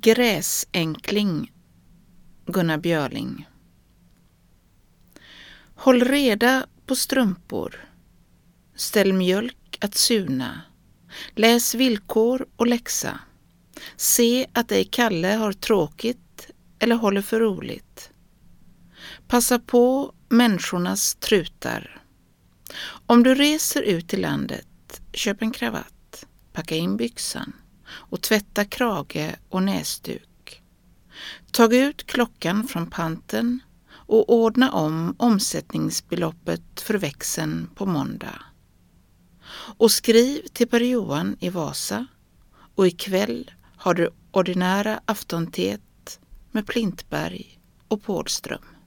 Gräsänkling Gunnar Björling Håll reda på strumpor. Ställ mjölk att suna. Läs villkor och läxa. Se att ej Kalle har tråkigt eller håller för roligt. Passa på människornas trutar. Om du reser ut i landet, köp en kravatt, packa in byxan och tvätta krage och näsduk. Tag ut klockan från panten och ordna om omsättningsbeloppet för växeln på måndag. Och skriv till Per-Johan i Vasa och ikväll har du ordinära aftontet med Plintberg och Pålström.